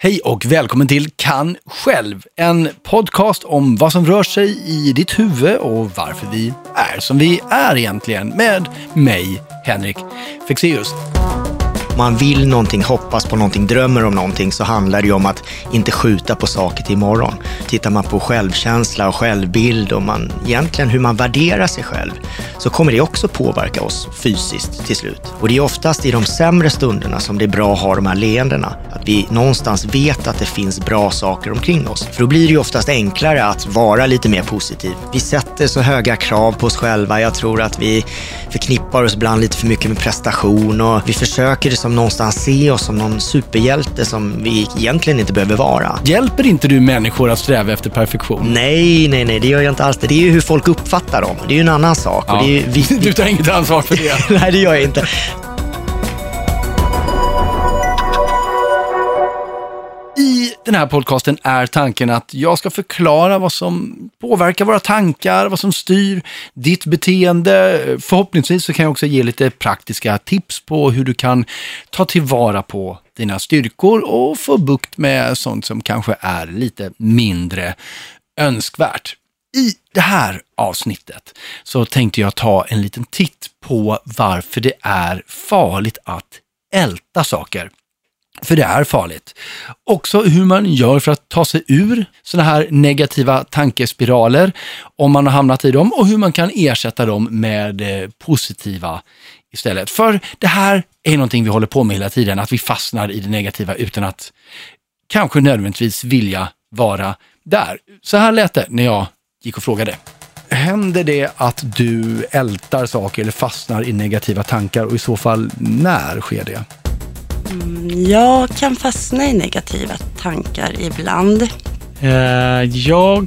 Hej och välkommen till Kan själv, en podcast om vad som rör sig i ditt huvud och varför vi är som vi är egentligen med mig, Henrik Fexeus man vill någonting, hoppas på någonting, drömmer om någonting så handlar det ju om att inte skjuta på saker till imorgon. Tittar man på självkänsla och självbild och man, egentligen hur man värderar sig själv så kommer det också påverka oss fysiskt till slut. Och det är oftast i de sämre stunderna som det är bra att ha de här leendena. Att vi någonstans vet att det finns bra saker omkring oss. För då blir det ju oftast enklare att vara lite mer positiv. Vi sätter så höga krav på oss själva. Jag tror att vi förknippar oss ibland lite för mycket med prestation och vi försöker som någonstans se oss som någon superhjälte som vi egentligen inte behöver vara. Hjälper inte du människor att sträva efter perfektion? Nej, nej, nej, det gör jag inte alls. Det är ju hur folk uppfattar dem. Det är ju en annan sak. Ja. Ju, vi, du tar inget ansvar för det? nej, det gör jag inte. I den här podcasten är tanken att jag ska förklara vad som påverkar våra tankar, vad som styr ditt beteende. Förhoppningsvis så kan jag också ge lite praktiska tips på hur du kan ta tillvara på dina styrkor och få bukt med sånt som kanske är lite mindre önskvärt. I det här avsnittet så tänkte jag ta en liten titt på varför det är farligt att älta saker. För det är farligt. Också hur man gör för att ta sig ur sådana här negativa tankespiraler, om man har hamnat i dem, och hur man kan ersätta dem med eh, positiva istället. För det här är någonting vi håller på med hela tiden, att vi fastnar i det negativa utan att kanske nödvändigtvis vilja vara där. Så här lät det när jag gick och frågade. Händer det att du ältar saker eller fastnar i negativa tankar och i så fall när sker det? Mm, jag kan fastna i negativa tankar ibland. Eh, jag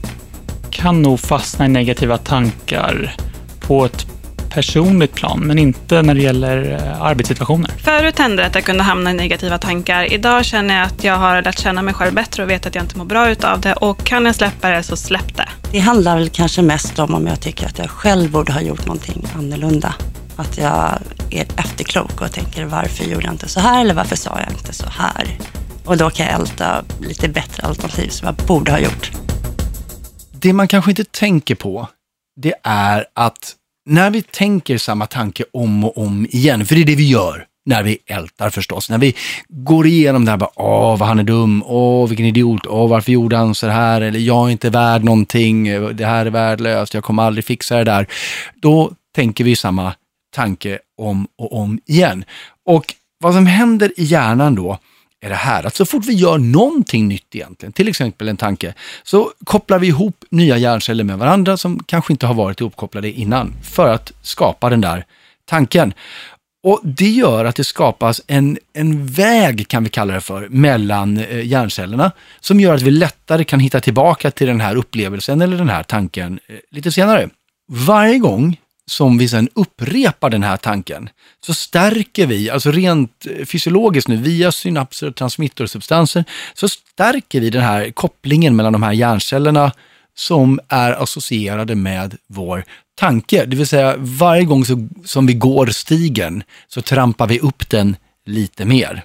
kan nog fastna i negativa tankar på ett personligt plan, men inte när det gäller eh, arbetssituationer. Förut hände det att jag kunde hamna i negativa tankar. Idag känner jag att jag har lärt känna mig själv bättre och vet att jag inte mår bra utav det. Och kan jag släppa det, så släpp det. Det handlar väl kanske mest om om jag tycker att jag själv borde ha gjort någonting annorlunda. Att jag är efterklok och tänker varför gjorde jag inte så här eller varför sa jag inte så här? Och då kan jag älta lite bättre alternativ som jag borde ha gjort. Det man kanske inte tänker på, det är att när vi tänker samma tanke om och om igen, för det är det vi gör när vi ältar förstås, när vi går igenom det här, bara, åh vad han är dum, åh vilken idiot, åh varför gjorde han så här, eller jag är inte värd någonting, det här är värdelöst, jag kommer aldrig fixa det där. Då tänker vi samma tanke om och om igen. Och vad som händer i hjärnan då är det här att så fort vi gör någonting nytt egentligen, till exempel en tanke, så kopplar vi ihop nya hjärnceller med varandra som kanske inte har varit ihopkopplade innan för att skapa den där tanken. Och Det gör att det skapas en, en väg, kan vi kalla det för, mellan eh, hjärncellerna som gör att vi lättare kan hitta tillbaka till den här upplevelsen eller den här tanken eh, lite senare. Varje gång som vi sedan upprepar den här tanken, så stärker vi, alltså rent eh, fysiologiskt nu, via synapser och transmittorsubstanser, så stärker vi den här kopplingen mellan de här hjärncellerna som är associerade med vår tanke. Det vill säga varje gång så, som vi går stigen så trampar vi upp den lite mer.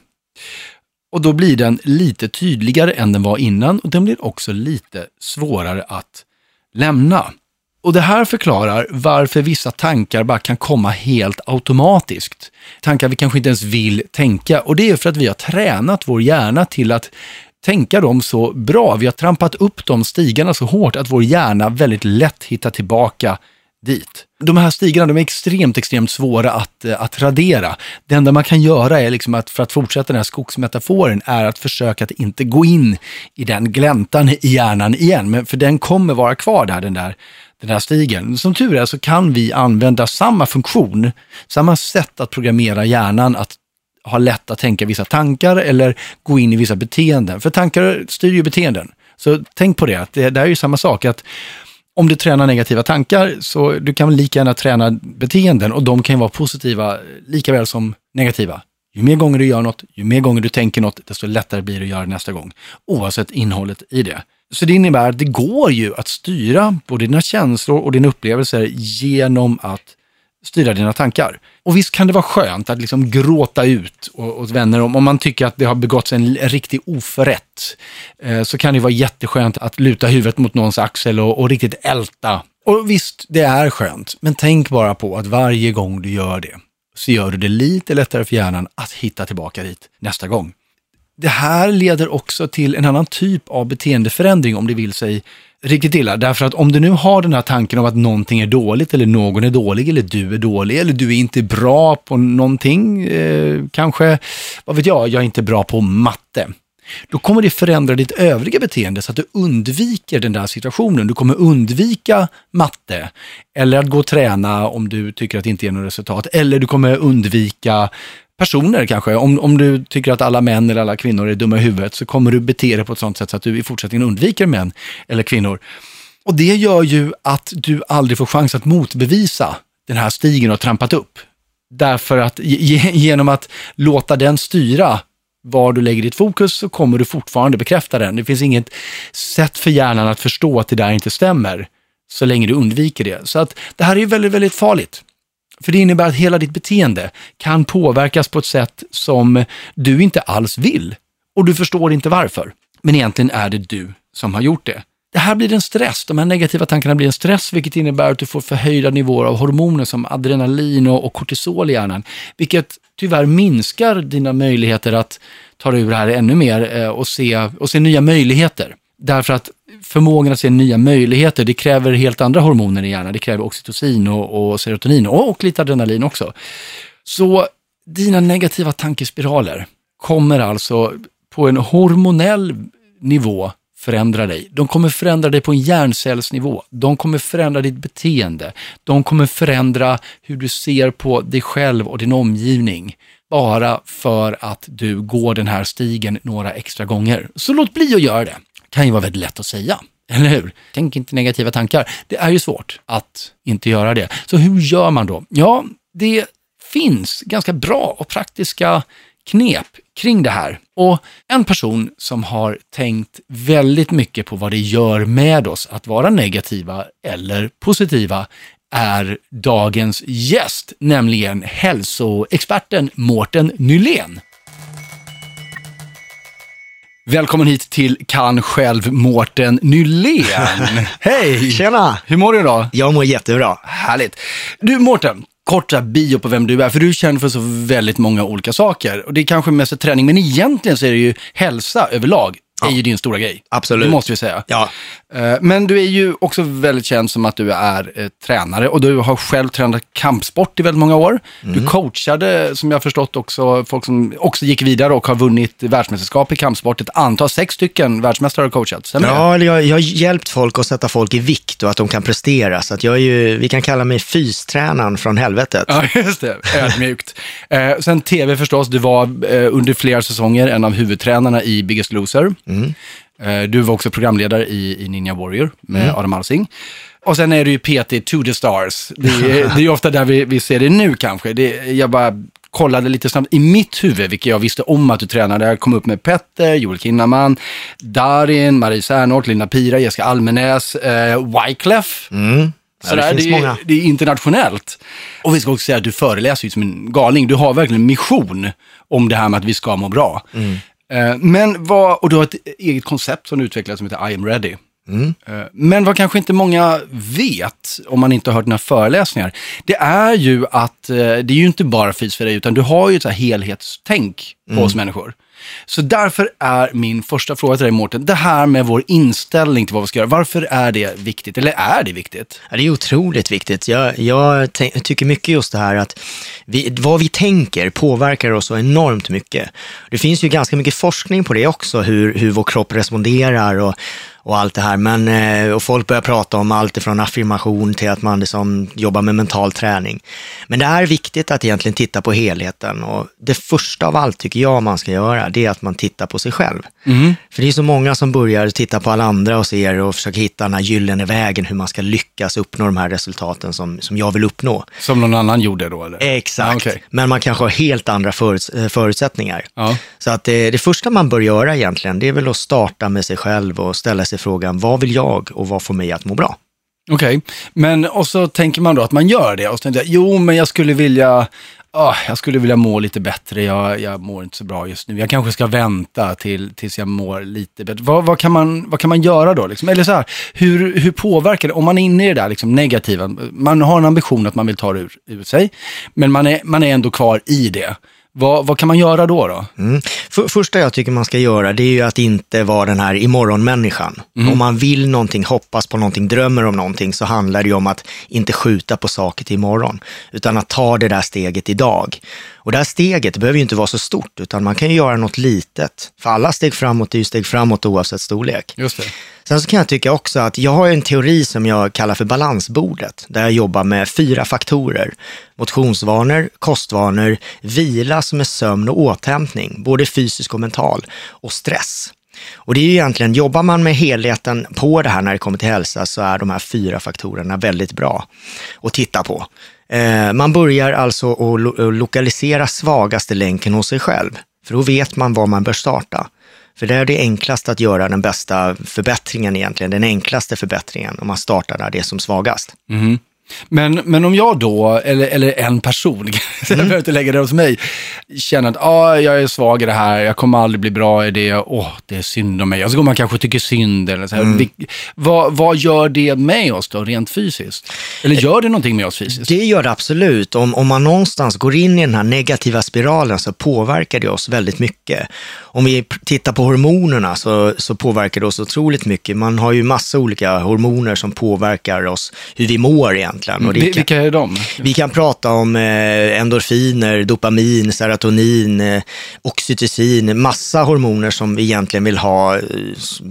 Och då blir den lite tydligare än den var innan och den blir också lite svårare att lämna. Och det här förklarar varför vissa tankar bara kan komma helt automatiskt. Tankar vi kanske inte ens vill tänka och det är för att vi har tränat vår hjärna till att tänka dem så bra. Vi har trampat upp de stigarna så hårt att vår hjärna väldigt lätt hittar tillbaka dit. De här stigarna de är extremt, extremt svåra att, eh, att radera. Det enda man kan göra är liksom att, för att fortsätta den här skogsmetaforen, är att försöka att inte gå in i den gläntan i hjärnan igen, men för den kommer vara kvar där, den där den här stigen. Som tur är så kan vi använda samma funktion, samma sätt att programmera hjärnan att ha lätt att tänka vissa tankar eller gå in i vissa beteenden. För tankar styr ju beteenden. Så tänk på det, att det, det är ju samma sak. att om du tränar negativa tankar så du kan lika gärna träna beteenden och de kan ju vara positiva lika väl som negativa. Ju mer gånger du gör något, ju mer gånger du tänker något, desto lättare blir det att göra det nästa gång. Oavsett innehållet i det. Så det innebär att det går ju att styra både dina känslor och dina upplevelser genom att styra dina tankar. Och visst kan det vara skönt att liksom gråta ut åt vänner om, om man tycker att det har begåtts en, en riktig oförrätt. Eh, så kan det vara jätteskönt att luta huvudet mot någons axel och, och riktigt älta. Och visst, det är skönt, men tänk bara på att varje gång du gör det så gör du det lite lättare för hjärnan att hitta tillbaka dit nästa gång. Det här leder också till en annan typ av beteendeförändring om det vill sig riktigt illa. Därför att om du nu har den här tanken om att någonting är dåligt eller någon är dålig eller du är dålig eller du är inte bra på någonting, eh, kanske, vad vet jag, jag är inte bra på matte. Då kommer det förändra ditt övriga beteende så att du undviker den där situationen. Du kommer undvika matte eller att gå och träna om du tycker att det inte ger något resultat. Eller du kommer undvika personer kanske. Om, om du tycker att alla män eller alla kvinnor är dumma i huvudet så kommer du bete dig på ett sånt sätt så att du i fortsättningen undviker män eller kvinnor. Och det gör ju att du aldrig får chans att motbevisa den här stigen och trampat upp. Därför att genom att låta den styra var du lägger ditt fokus så kommer du fortfarande bekräfta den. Det finns inget sätt för hjärnan att förstå att det där inte stämmer så länge du undviker det. Så att det här är väldigt, väldigt farligt. För det innebär att hela ditt beteende kan påverkas på ett sätt som du inte alls vill. Och du förstår inte varför. Men egentligen är det du som har gjort det. Det här blir en stress, de här negativa tankarna blir en stress, vilket innebär att du får förhöjda nivåer av hormoner som adrenalin och, kortisol i hjärnan, vilket tyvärr minskar dina möjligheter att ta dig ur det här ännu mer eh, och se, och se nya möjligheter. Därför att förmågan att se nya möjligheter, det kräver helt andra hormoner i hjärnan. Det kräver oxytocin och, och serotonin och, och lite adrenalin också. Så dina negativa tankespiraler kommer alltså på en hormonell nivå förändra dig. De kommer förändra dig på en hjärncellsnivå. De kommer förändra ditt beteende. De kommer förändra hur du ser på dig själv och din omgivning. Bara för att du går den här stigen några extra gånger. Så låt bli att göra det kan ju vara väldigt lätt att säga. Eller hur? Tänk inte negativa tankar. Det är ju svårt att inte göra det. Så hur gör man då? Ja, det finns ganska bra och praktiska knep kring det här. Och en person som har tänkt väldigt mycket på vad det gör med oss att vara negativa eller positiva är dagens gäst, nämligen hälsoexperten Mårten Nylén. Välkommen hit till Kan själv Mårten Nylén. Hej! Tjena! Hur mår du idag? Jag mår jättebra. Härligt. Du Mårten, korta bio på vem du är, för du känd för så väldigt många olika saker. Och det är kanske mest träning, men egentligen så är det ju hälsa överlag är ju din stora grej. Absolut. Det måste vi säga. Ja. Eh, Men du är ju också väldigt känd som att du är eh, tränare och du har själv tränat kampsport i väldigt många år. Mm. Du coachade, som jag har förstått, också folk som också gick vidare och har vunnit världsmästerskap i kampsport. Ett antal, sex stycken världsmästare har coachat. Stämmer? Ja, eller jag, jag har hjälpt folk att sätta folk i vikt och att de kan prestera. Så att jag är ju, vi kan kalla mig fystränaren från helvetet. Ja, just det. Ödmjukt. Eh, sen tv förstås. Du var eh, under flera säsonger en av huvudtränarna i Biggest Loser. Mm. Eh, du var också programledare i, i Ninja Warrior med Mm. Adam Alsing. Och sen är du ju PT to the stars. Det är, det är ofta där vi, vi ser det nu kanske. Det, jag bara kollade lite snabbt i mitt huvud, vilket jag visste om att du tränade. Jag kom upp med Petter, Joel Kinnaman, Darin, Marie Serneholt, Linda Pira, Jessica Almenäs, eh, Wyclef. Mm. Ja, Sådär, det det, är, det är internationellt. Och vi ska också säga att du föreläser ju som en galning. Du har verkligen en mission om det här med att vi ska må bra. Mm. Eh, Men vad, och du har ett eget koncept som du utvecklat som heter I am ready. Mm. Eh, Men vad kanske inte många vet, om man inte har hört dina föreläsningar, det är ju att eh, det är ju inte bara fys för dig, utan du har ju ett helhetstänk på oss människor. Så därför är min första fråga till dig Mårten, det här med vår inställning till vad vi ska göra, varför är det viktigt? Eller är det viktigt? Ja, det är otroligt viktigt. Jag, jag tycker mycket just det här att vi, vad vi tänker påverkar oss så enormt mycket. Det finns ju ganska mycket forskning på det också, hur, hur vår kropp responderar och, och allt det här. Men, eh, och folk börjar prata om allt ifrån affirmation till att man liksom jobbar med mental träning. Men det är viktigt att egentligen titta på helheten och det första av allt tycker jag man ska göra, det är att man tittar på sig själv. För det är så många som börjar titta på alla andra och ser och försöker hitta den här gyllene vägen, hur man ska lyckas uppnå de här resultaten som, som jag vill uppnå. Som någon annan gjorde då eller? Exakt, Ja, okej. men man kanske har helt andra föruts eh, förutsättningar. Ja. Så att det, det första man bör göra egentligen, det är väl att starta med sig själv och ställa sig frågan, vad vill jag och vad får mig att må bra? Okej, men och så tänker man då att man gör det och så tänker jag, jo men jag skulle vilja, ah, jag skulle vilja må lite bättre, jag, jag mår inte så bra just nu. Jag kanske ska vänta till, tills jag mår lite bättre. Vad, vad, kan, man, vad kan man göra då? Liksom? Eller så här, hur, hur påverkar det, om man är inne i det där liksom, negativa, man har en ambition att man vill ta det ur, ur sig, men man är, man är ändå kvar i det. Vad, vad kan man göra då? då? Mm. För, första jag tycker man ska göra, det är ju att inte vara den här imorgon-människan. Mm. Om man vill någonting, hoppas på någonting, drömmer om någonting, så handlar det ju om att inte skjuta på saker till imorgon, utan att ta det där steget idag. Och det här steget behöver ju inte vara så stort, utan man kan ju göra något litet. För alla steg framåt är ju steg framåt oavsett storlek. Just det. Sen så kan jag tycka också att jag har en teori som jag kallar för balansbordet, där jag jobbar med fyra faktorer. Motionsvanor, kostvanor, vila som är sömn och återhämtning, både fysisk och mental, och stress. Och det är ju egentligen, jobbar man med helheten på det här när det kommer till hälsa så är de här fyra faktorerna väldigt bra att titta på. Eh, man börjar alltså att lokalisera svagaste länken hos sig själv, för då vet man var man bör starta. För det är det enklaste att göra den bästa förbättringen egentligen, den enklaste förbättringen om man startar där det är som svagast. Mm. Men, men om jag då, eller, eller en person, mm. jag behöver inte lägga det hos mig, känner att ah, jag är svag i det här, jag kommer aldrig bli bra i det, åh, oh, det är synd om mig. Och så går man kanske tycker synd. Eller så mm. vad, vad gör det med oss då, rent fysiskt? Eller gör det någonting med oss fysiskt? Det gör det absolut. Om, om man någonstans går in i den här negativa spiralen så påverkar det oss väldigt mycket. Om vi tittar på hormonerna så, så påverkar det oss otroligt mycket. Man har ju massa olika hormoner som påverkar oss, hur vi mår egentligen egentligen. Och det kan, Vilka är de? Vi kan prata om eh, endorfiner, dopamin, serotonin, eh, oxytocin, massa hormoner som vi egentligen vill ha, eh,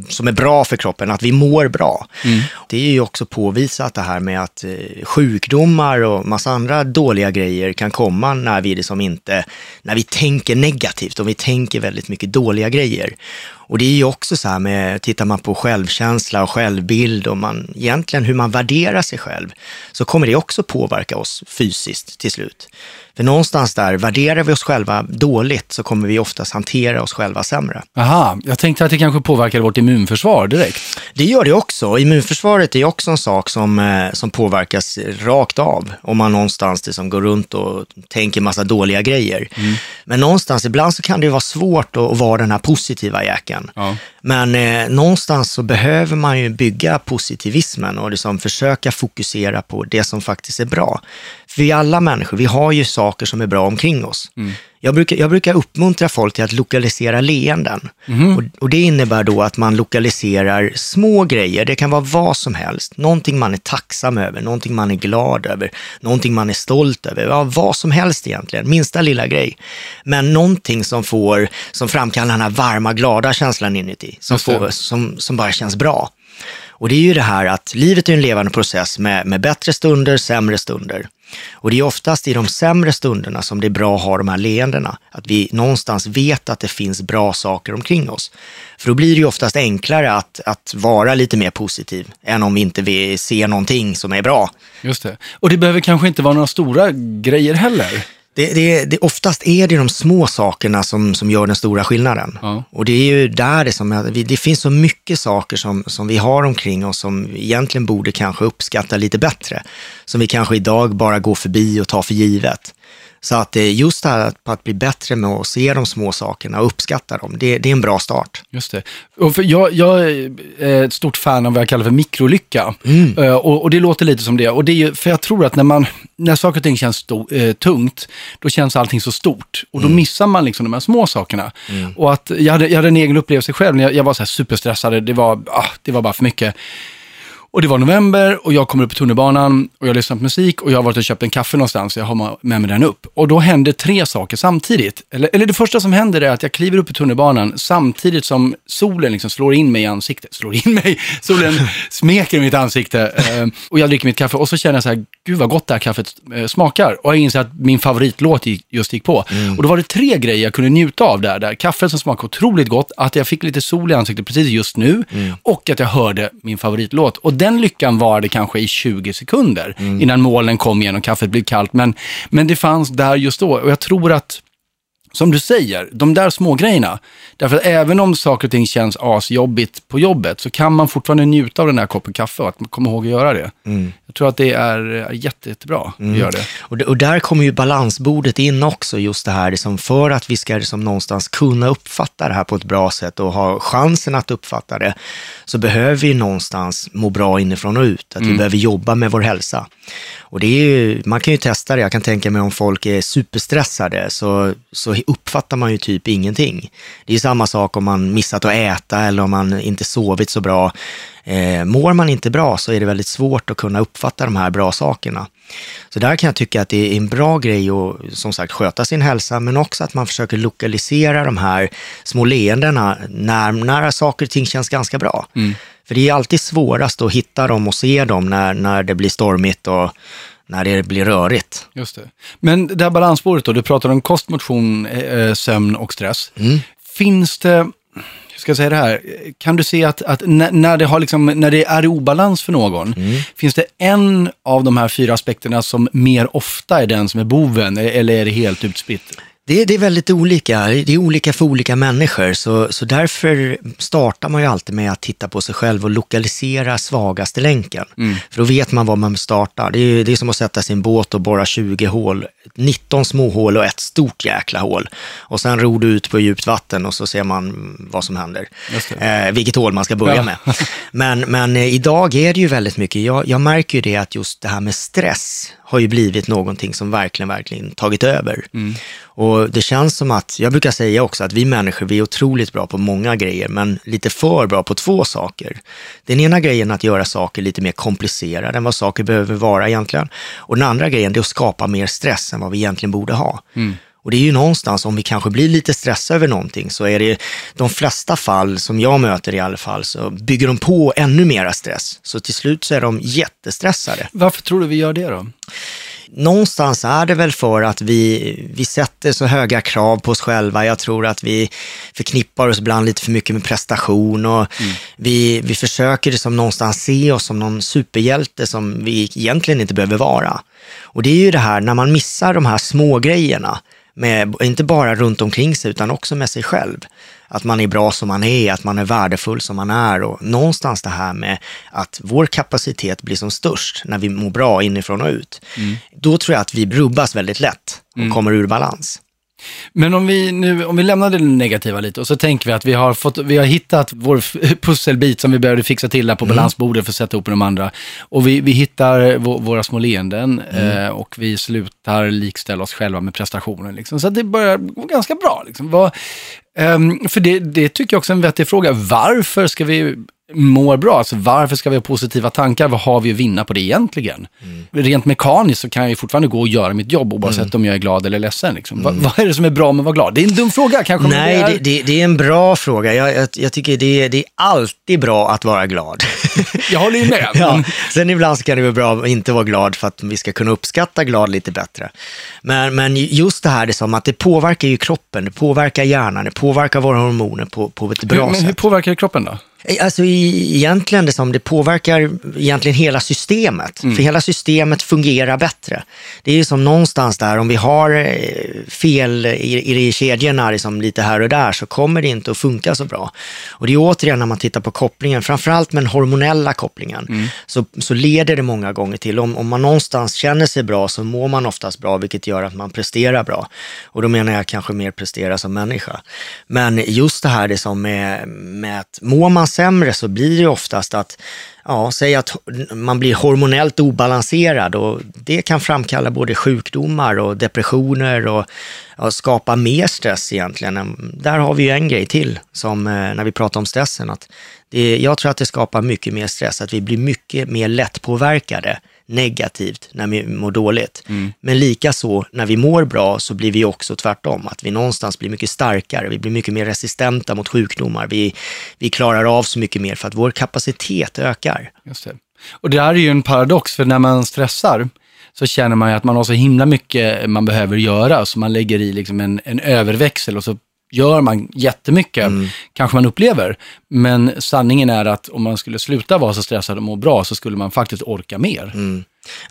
som är bra för kroppen, att vi mår bra. Mm. Det är ju också påvisat det här med att sjukdomar och massa andra dåliga grejer kan komma när vi liksom inte, när vi tänker negativt och vi tänker väldigt mycket dåliga grejer. Och det är ju också så här med, tittar man på självkänsla och självbild och man, egentligen hur man värderar sig själv, så kommer det också påverka oss fysiskt till slut. För någonstans där, värderar vi oss själva dåligt så kommer vi oftast hantera oss själva sämre. Aha, jag tänkte att det kanske påverkar vårt immunförsvar direkt. Det gör det också. Immunförsvaret är också en sak som, eh, som påverkas rakt av om man någonstans liksom går runt och tänker massa dåliga grejer. Mm. Men någonstans, ibland så kan det vara svårt att vara den här positiva jäkeln. Ja. Men eh, någonstans så behöver man ju bygga positivismen och liksom försöka fokusera på det som faktiskt är bra. För vi alla människor, vi har ju saker som är bra omkring oss. Mm. Jag, brukar, jag brukar uppmuntra folk till att lokalisera leenden. Mm. Och, och, det innebär då att man lokaliserar små grejer, det kan vara vad som helst. Någonting man är tacksam över, någonting man är glad över, någonting man är stolt över. Ja, vad som helst egentligen, minsta lilla grej. Men någonting som får, som framkallar den här varma, glada känslan inuti, som, får, som, som bara känns bra. Och det är ju det här att livet är en levande process med, med bättre stunder, sämre stunder. Och det är oftast i de sämre stunderna som det är bra att ha de här leendena. Att vi någonstans vet att det finns bra saker omkring oss. För då blir det ju oftast enklare att, att vara lite mer positiv än om vi inte vill se någonting som är bra. Just det. Och det behöver kanske inte vara några stora grejer heller. Det, det, det, oftast är det de små sakerna som, som gör den stora skillnaden. Ja. Och det är ju där det som, det finns så mycket saker som, som vi har omkring oss som vi egentligen borde kanske uppskatta lite bättre. Som vi kanske idag bara går förbi och tar för givet. Så att just det här på att bli bättre med att se de små sakerna och uppskatta dem, det, det är en bra start. Just det. Och jag, jag, är ett stort fan av vad jag kallar för mikrolycka. Mm. Uh, och, och, det låter lite som det. Och det är för jag tror att när, man, när saker och ting känns sto, uh, tungt, då känns allting så stort. Och då mm. missar man liksom de här små sakerna. Mm. Och att jag hade, jag hade en egen upplevelse själv, jag, jag var så här superstressad, det var, ah, det var bara för mycket. Och det var november och jag kommer upp på tunnelbanan och jag lyssnar på musik och jag har varit och köpt en kaffe någonstans och jag har med mig den upp. Och då händer tre saker samtidigt. Eller, eller det första som händer är att jag kliver upp i tunnelbanan samtidigt som solen liksom slår in mig i ansiktet. Slår in mig, solen smeker mitt ansikte. Eh, och jag dricker mitt kaffe och så känner jag så här, gud vad gott det här kaffet eh, smakar. Och jag inser att min favoritlåt just gick på. Mm. Och då var det tre grejer jag kunde njuta av där. där. Kaffet som smakade otroligt gott, att jag fick lite sol i ansiktet precis just nu mm. och att jag hörde min favoritlåt. Och den lyckan varade kanske i 20 sekunder mm. innan molnen kom igen och kaffet blev kallt. Men, men det fanns där just då och jag tror att som du säger, de där små grejerna. Därför att även om saker och ting känns asjobbigt på jobbet så kan man fortfarande njuta av den här koppen kaffe och att man kommer ihåg att göra det. Mm. Jag tror att det är, är jätte, jättebra att göra det. Och, och där kommer ju balansbordet in också, just det här liksom för att vi ska liksom någonstans kunna uppfatta det här på ett bra sätt och ha chansen att uppfatta det, så behöver vi någonstans må bra inifrån och ut, att vi behöver jobba med vår hälsa. Och det är ju, man kan ju testa det, jag kan tänka mig om folk är superstressade så, så uppfattar man ju typ ingenting. Det är samma sak om man missat att äta eller om man inte sovit så bra. Eh, mår man inte bra så är det väldigt svårt att kunna uppfatta de här bra sakerna. Så där kan jag tycka att det är en bra grej att som sagt sköta sin hälsa, men också att man försöker lokalisera de här små leendena när, när saker och ting känns ganska bra. Mm. För det är alltid svårast att hitta dem och se dem när, när det blir stormigt och när det blir rörigt. Just det. Men det här balansspåret då, du pratar om kost, motion, eh, sömn och stress. Finns det, hur ska jag säga det här, kan du se att, att när, när, det liksom, när det är obalans för någon, finns det en av de här fyra aspekterna som mer ofta är den som är boven, eller är det helt utspritt? Det, det är väldigt olika. Det är olika för olika människor, så, så därför startar man ju alltid med att titta på sig själv och lokalisera svagaste länken. För då vet man var man startar. Det är, det är som att sätta sin båt och borra 20 hål, 19 små hål och ett stort jäkla hål. Och sen ror du ut på djupt vatten och så ser man vad som händer. Eh, vilket hål man ska börja Ja. med. Men, men eh, idag är det ju väldigt mycket, jag, jag märker ju det att just det här med stress har ju blivit någonting som verkligen, verkligen tagit över. Och det känns som att, jag brukar säga också att vi människor, vi är otroligt bra på många grejer, men lite för bra på två saker. Den ena grejen är att göra saker lite mer komplicerade än vad saker behöver vara egentligen. Och den andra grejen är att skapa mer stress än vad vi egentligen borde ha. Och det är ju någonstans, om vi kanske blir lite stressade över någonting, så är det de flesta fall, som jag möter i alla fall, så bygger de på ännu mera stress. Så till slut så är de jättestressade. Varför tror du vi gör det då? Någonstans är det väl för att vi, vi sätter så höga krav på oss själva. Jag tror att vi förknippar oss ibland lite för mycket med prestation och vi, vi försöker liksom någonstans se oss som någon superhjälte som vi egentligen inte behöver vara. Och det är ju det här, när man missar de här små grejerna, med, inte bara runt omkring sig utan också med sig själv. Att man är bra som man är, att man är värdefull som man är och någonstans det här med att vår kapacitet blir som störst när vi mår bra inifrån och ut. Då tror jag att vi rubbas väldigt lätt och kommer ur balans. Men om vi nu, om vi lämnar det negativa lite och så tänker vi att vi har, fått, vi har hittat vår pusselbit som vi behövde fixa till där på balansbordet för att sätta ihop de andra. Och vi, vi hittar vå- våra små leenden eh, och vi slutar likställa oss själva med prestationen. Liksom. Så det börjar gå ganska bra. Liksom. Vad, ehm, för det, det tycker jag också är en vettig fråga. Varför ska vi må bra? Alltså, varför ska vi ha positiva tankar? Vad har vi att vinna på det egentligen? Rent mekaniskt så kan jag ju fortfarande gå och göra mitt jobb oavsett om jag är glad eller ledsen. Liksom. Vad, vad är det som är bra med att vara glad? Det är en dum fråga kanske. Nej, det är... det, det, är en bra fråga. Jag, jag, jag tycker det är, det är alltid bra att vara glad. Jag håller ju med. Ja, sen ibland så kan det vara bra att inte vara glad för att vi ska kunna uppskatta glad lite bättre. Men, men just det här, det är som att det påverkar ju kroppen, det påverkar hjärnan, det påverkar våra hormoner på, på ett bra Hur, men hur sätt. påverkar det kroppen då? Alltså i, egentligen det som det påverkar egentligen hela systemet. För hela systemet fungerar bättre. Det är ju som någonstans där, om vi har eh, fel i, i kedjorna liksom lite här och där så kommer det inte att funka så bra. Och det är återigen när man tittar på kopplingen, framförallt med den hormonella kopplingen, så, så leder det många gånger till, om, om man någonstans känner sig bra så mår man oftast bra, vilket gör att man presterar bra. Och då menar jag kanske mer prestera som människa. Men just det här det som med, med att mår man sämre så blir det oftast att, ja, säg att man blir hormonellt obalanserad och det kan framkalla både sjukdomar och depressioner och och skapa mer stress egentligen. Där har vi ju en grej till, som eh, när vi pratar om stressen, att det, jag tror att det skapar mycket mer stress, att vi blir mycket mer lättpåverkade negativt när vi mår dåligt. Men lika så när vi mår bra så blir vi också tvärtom, att vi någonstans blir mycket starkare, vi blir mycket mer resistenta mot sjukdomar, vi, vi klarar av så mycket mer för att vår kapacitet ökar. Just det. Och det här är ju en paradox, för när man stressar så känner man ju att man har så himla mycket man behöver göra, så man lägger i liksom en, en överväxel och så gör man jättemycket, kanske man upplever. Men sanningen är att om man skulle sluta vara så stressad och må bra så skulle man faktiskt orka mer.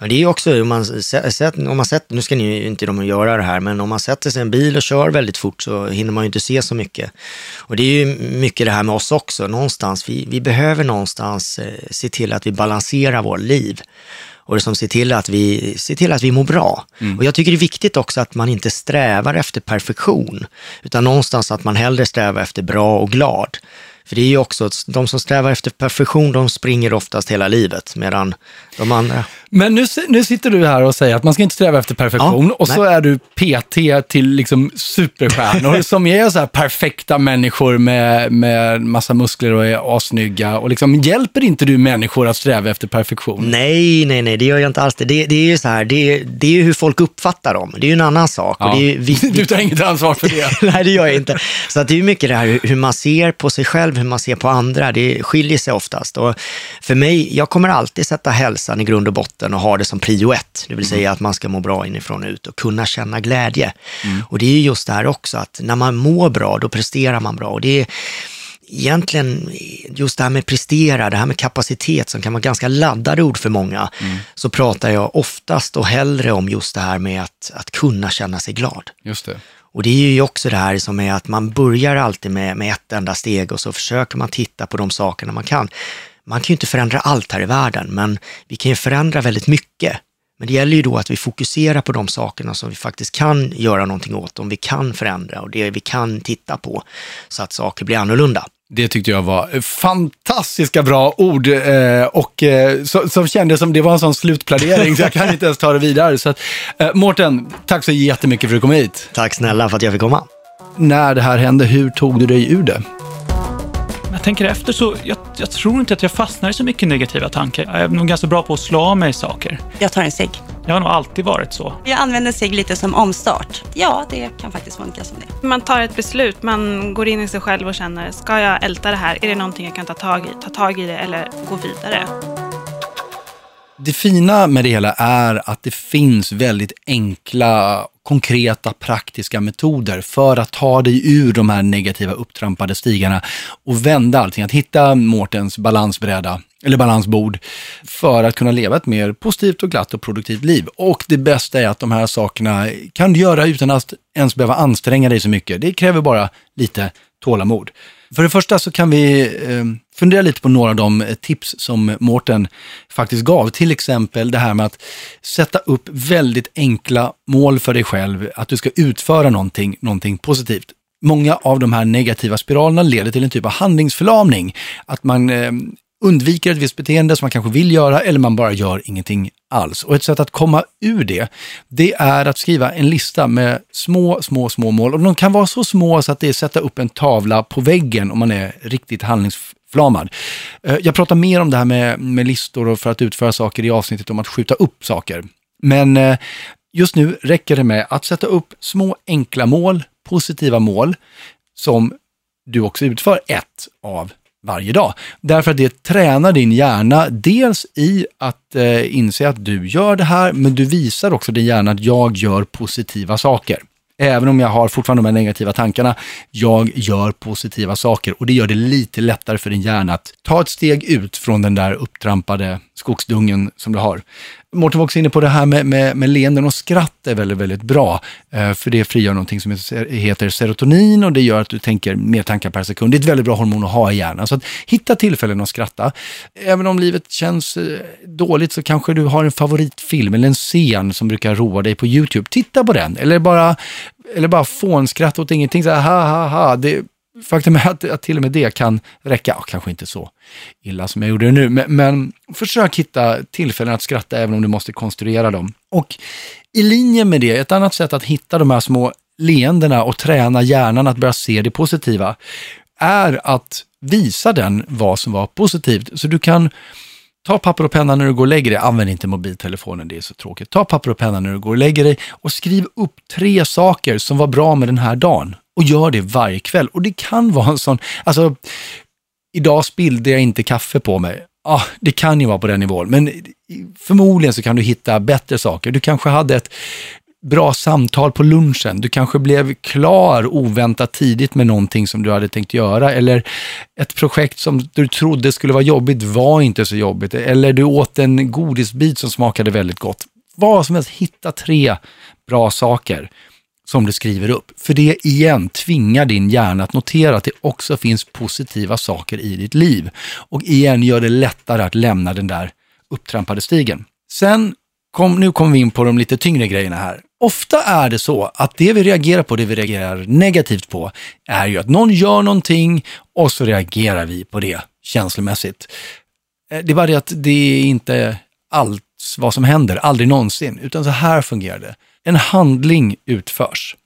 Ja, det är ju också, om man, sett, om man sett, nu ska ni ju inte de göra det här, men om man sätter sig i en bil och kör väldigt fort så hinner man ju inte se så mycket. Och det är ju mycket det här med oss också, någonstans, vi, vi behöver någonstans eh, se till att vi balanserar vårt liv och som ser till att vi, ser till att vi mår bra. Och jag tycker det är viktigt också att man inte strävar efter perfektion, utan någonstans att man hellre strävar efter bra och glad. För det är ju också, de som strävar efter perfektion, de springer oftast hela livet, medan de andra... Men nu, nu sitter du här och säger att man ska inte sträva efter perfektion Ja, och så är du PT till liksom superstjärnor som är så här perfekta människor med, med massa muskler och är assnygga. Och liksom, hjälper inte du människor att sträva efter perfektion? Nej, nej, nej, det gör jag inte alls. Det, det, det är ju så här, det, det är ju hur folk uppfattar dem. Det är ju en annan sak. Och Ja. det är vi, Du tar inget ansvar för det. Nej, det gör jag inte. Så att det är ju mycket det här hur man ser på sig själv, hur man ser på andra. Det skiljer sig oftast. Och för mig, jag kommer alltid sätta hälsan i grund och botten och ha det som prio ett. Det vill säga att man ska må bra inifrån och ut och kunna känna glädje. Och det är ju just det här också, att när man mår bra, då presterar man bra. Och det är, egentligen just det här med prestera, det här med kapacitet som kan vara ganska laddade ord för många, så pratar jag oftast och hellre om just det här med att, att kunna känna sig glad. Just det. Och det är ju också det här som är att man börjar alltid med, med ett enda steg och så försöker man titta på de sakerna man kan. Man kan ju inte förändra allt här i världen, men vi kan ju förändra väldigt mycket. Men det gäller ju då att vi fokuserar på de sakerna som vi faktiskt kan göra någonting åt, om vi kan förändra och det vi kan titta på så att saker blir annorlunda. Det tyckte jag var fantastiska bra ord eh, och eh, så, som kändes som det var en sån slutplädering så jag kan inte ens ta det vidare. Så att, eh, Mårten, tack så jättemycket för att du kom hit. Tack snälla för att jag fick komma. När det här hände, hur tog du dig ur det? Tänker efter så, jag, jag tror inte att jag fastnar i så mycket negativa tankar. Jag är nog ganska bra på att slå av mig saker. Jag tar en cigg. Jag har nog alltid varit så. Jag använder cigg lite som omstart. Ja, det kan faktiskt funka som det. Man tar ett beslut, man går in i sig själv och känner, ska jag älta det här? Är det någonting jag kan ta tag i? Ta tag i det eller gå vidare? Det fina med det hela är att det finns väldigt enkla, konkreta, praktiska metoder för att ta dig ur de här negativa upptrampade stigarna och vända allting. Att hitta Mårtens balansbräda, eller balansbord, för att kunna leva ett mer positivt och glatt och produktivt liv. Och det bästa är att de här sakerna kan du göra utan att ens behöva anstränga dig så mycket. Det kräver bara lite tålamod. För det första så kan vi eh, fundera lite på några av de eh, tips som Mårten faktiskt gav. Till exempel det här med att sätta upp väldigt enkla mål för dig själv, att du ska utföra någonting, någonting positivt. Många av de här negativa spiralerna leder till en typ av handlingsförlamning. Att man eh, undviker ett visst beteende som man kanske vill göra eller man bara gör ingenting alls. Och ett sätt att komma ur det, det är att skriva en lista med små, små, små mål. Och de kan vara så små så att det är att sätta upp en tavla på väggen om man är riktigt handlings handlingsförlamad. Eh, jag pratar mer om det här med, med listor och för att utföra saker i avsnittet om att skjuta upp saker. Men eh, just nu räcker det med att sätta upp små enkla mål, positiva mål, som du också utför ett av varje dag. Därför att det tränar din hjärna dels i att eh, inse att du gör det här, men du visar också din hjärna att jag gör positiva saker. Även om jag har fortfarande de här negativa tankarna, jag gör positiva saker och det gör det lite lättare för din hjärna att ta ett steg ut från den där upptrampade skogsdungen som du har. Mårten var också inne på det här med, med, med leenden och skratt är väldigt, väldigt bra. Eh, för det frigör någonting som heter serotonin och det gör att du tänker mer tankar per sekund. Det är ett väldigt bra hormon att ha i hjärnan. Så att hitta tillfällen att skratta. Även om livet känns eh, dåligt så kanske du har en favoritfilm eller en scen som brukar roa dig på YouTube. Titta på den. Eller bara, eller bara fånskratt åt ingenting. Så här, ha, ha, ha. Det, faktum är att, att till och med det kan räcka. och kanske inte så illa som jag gjorde det nu, men, men försök hitta tillfällen att skratta även om du måste konstruera dem. Och i linje med det, ett annat sätt att hitta de här små leendena och träna hjärnan att börja se det positiva är att visa den vad som var positivt. Så du kan Ta papper och penna när du går och lägger dig. Använd inte mobiltelefonen, det är så tråkigt. Ta papper och penna när du går och lägger dig och skriv upp tre saker som var bra med den här dagen. Och gör det varje kväll. Och det kan vara en sån, alltså, idag spillde jag inte kaffe på mig. Ah, det kan ju vara på den nivån, men förmodligen så kan du hitta bättre saker. Du kanske hade ett bra samtal på lunchen. Du kanske blev klar oväntat tidigt med någonting som du hade tänkt göra. Eller ett projekt som du trodde skulle vara jobbigt var inte så jobbigt. Eller du åt en godisbit som smakade väldigt gott. Vad som helst, hitta tre bra saker som du skriver upp. För det igen tvingar din hjärna att notera att det också finns positiva saker i ditt liv. Och igen gör det lättare att lämna den där upptrampade stigen. Sen, kom, nu kommer vi in på de lite tyngre grejerna här. Ofta är det så att det vi reagerar på, det vi reagerar negativt på, är ju att någon gör någonting och så reagerar vi på det känslomässigt. Eh, det är bara det att det är inte allt vad som händer, aldrig någonsin, utan så här fungerar det. En handling utförs.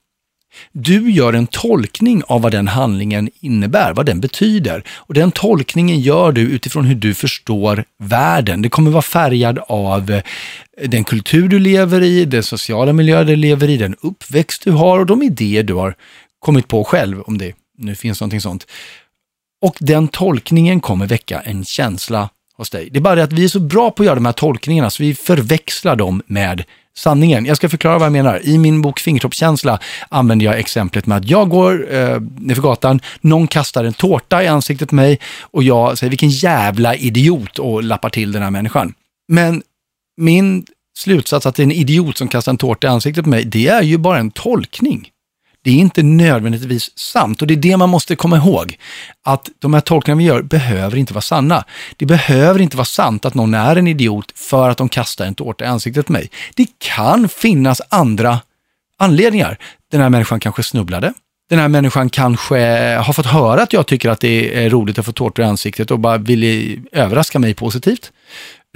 Du gör en tolkning av vad den handlingen innebär, vad den betyder. Och den tolkningen gör du utifrån hur du förstår världen. Det kommer vara färgad av eh, den kultur du lever i, den sociala miljö du lever i, den uppväxt du har och de idéer du har kommit på själv, om det nu finns någonting sånt. Och den tolkningen kommer väcka en känsla hos dig. Det är bara det att vi är så bra på att göra de här tolkningarna så vi förväxlar dem med sanningen. Jag ska förklara vad jag menar. I min bok Fingertoppskänsla använder jag exemplet med att jag går eh, nerför gatan, någon kastar en tårta i ansiktet på mig och jag säger vilken jävla idiot och lappar till den här människan. Men min slutsats att det är en idiot som kastar en tårta i ansiktet på mig, det är ju bara en tolkning. Det är inte nödvändigtvis sant och det är det man måste komma ihåg. Att de här tolkningarna vi gör behöver inte vara sanna. Det behöver inte vara sant att någon är en idiot för att de kastar en tårta i ansiktet på mig. Det kan finnas andra anledningar. Den här människan kanske snubblade. Den här människan kanske har fått höra att jag tycker att det är roligt att få tårtor i ansiktet och bara vill överraska mig positivt.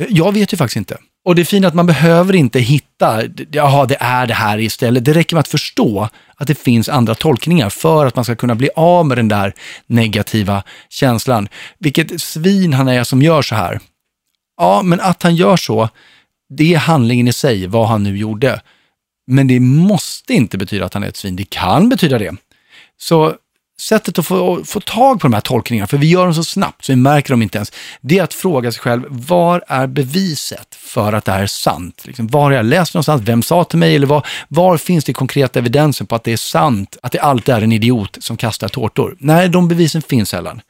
Jag vet ju faktiskt inte. Och det är fint att man behöver inte hitta, jaha det är det här istället. Det räcker med att förstå att det finns andra tolkningar för att man ska kunna bli av med den där negativa känslan. Vilket svin han är som gör så här. Ja, men att han gör så, det är handlingen i sig, vad han nu gjorde. Men det måste inte betyda att han är ett svin. Det kan betyda det. Så sättet att få, få tag på de här tolkningarna, för vi gör dem så snabbt så vi märker dem inte ens, det är att fråga sig själv, var är beviset för att det här är sant? Liksom, var har jag läst någonstans? Vem sa till mig? Eller var, var finns det konkreta evidensen på att det är sant, att det alltid är en idiot som kastar tårtor? Nej, de bevisen finns sällan.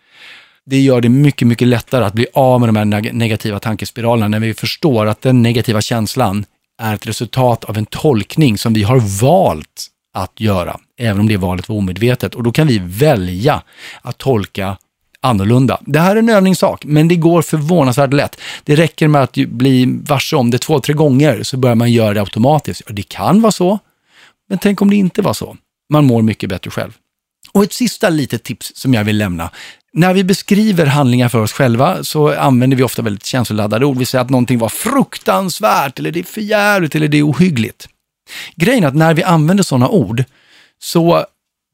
Det gör det mycket, mycket lättare att bli av med de här negativa tankespiralerna när vi förstår att den negativa känslan är ett resultat av en tolkning som vi har valt att göra, även om det valet var omedvetet. Och då kan vi välja att tolka annorlunda. Det här är en övningssak, men det går förvånansvärt lätt. Det räcker med att bli varse om det två, tre gånger så börjar man göra det automatiskt. Och det kan vara så, men tänk om det inte var så. Man mår mycket bättre själv. Och ett sista litet tips som jag vill lämna. När vi beskriver handlingar för oss själva så använder vi ofta väldigt känsloladdade ord. Vi säger att någonting var fruktansvärt, eller det är förjävligt, eller det är ohyggligt. Grejen är att när vi använder sådana ord så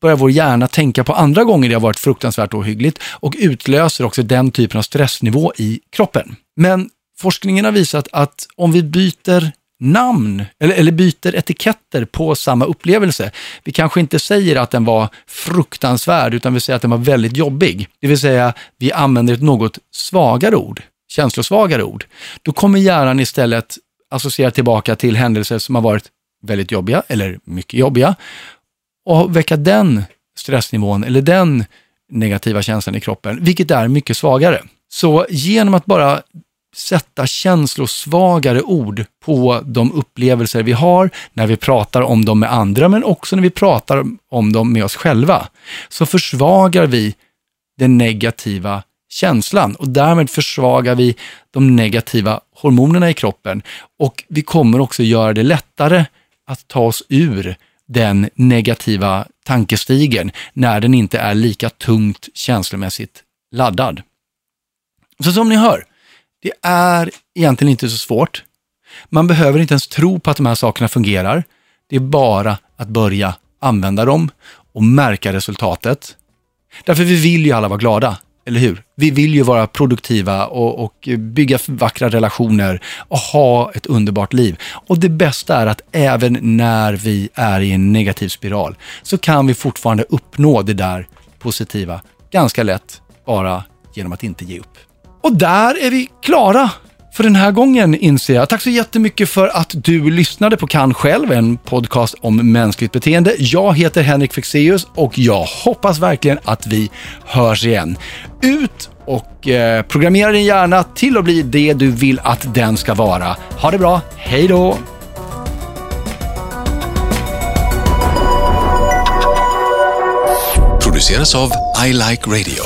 börjar vår hjärna tänka på andra gånger det har varit fruktansvärt ohyggligt och utlöser också den typen av stressnivå i kroppen. Men forskningen har visat att om vi byter namn eller, eller byter etiketter på samma upplevelse. Vi kanske inte säger att den var fruktansvärd utan vi säger att den var väldigt jobbig. Det vill säga vi använder ett något svagare ord, känslosvagare ord. Då kommer hjärnan istället associera tillbaka till händelser som har varit väldigt jobbiga eller mycket jobbiga och väcka den stressnivån eller den negativa känslan i kroppen, vilket är mycket svagare. Så genom att bara sätta känslosvagare ord på de upplevelser vi har när vi pratar om dem med andra, men också när vi pratar om dem med oss själva, så försvagar vi den negativa känslan och därmed försvagar vi de negativa hormonerna i kroppen och vi kommer också göra det lättare att ta oss ur den negativa tankestigen när den inte är lika tungt känslomässigt laddad. Så som ni hör, det är egentligen inte så svårt. Man behöver inte ens tro på att de här sakerna fungerar. Det är bara att börja använda dem och märka resultatet. Därför vi vill ju alla vara glada. Eller hur? Vi vill ju vara produktiva och, och, bygga vackra relationer och ha ett underbart liv. Och det bästa är att även när vi är i en negativ spiral så kan vi fortfarande uppnå det där positiva ganska lätt bara genom att inte ge upp. Och där är vi klara för den här gången inser jag. Tack så jättemycket för att du lyssnade på Kan själv, en podcast om mänskligt beteende. Jag heter Henrik Fexeus och jag hoppas verkligen att vi hörs igen. Ut och eh, programmera din hjärna till att bli det du vill att den ska vara. Ha det bra, hej då! produceras av I Like Radio.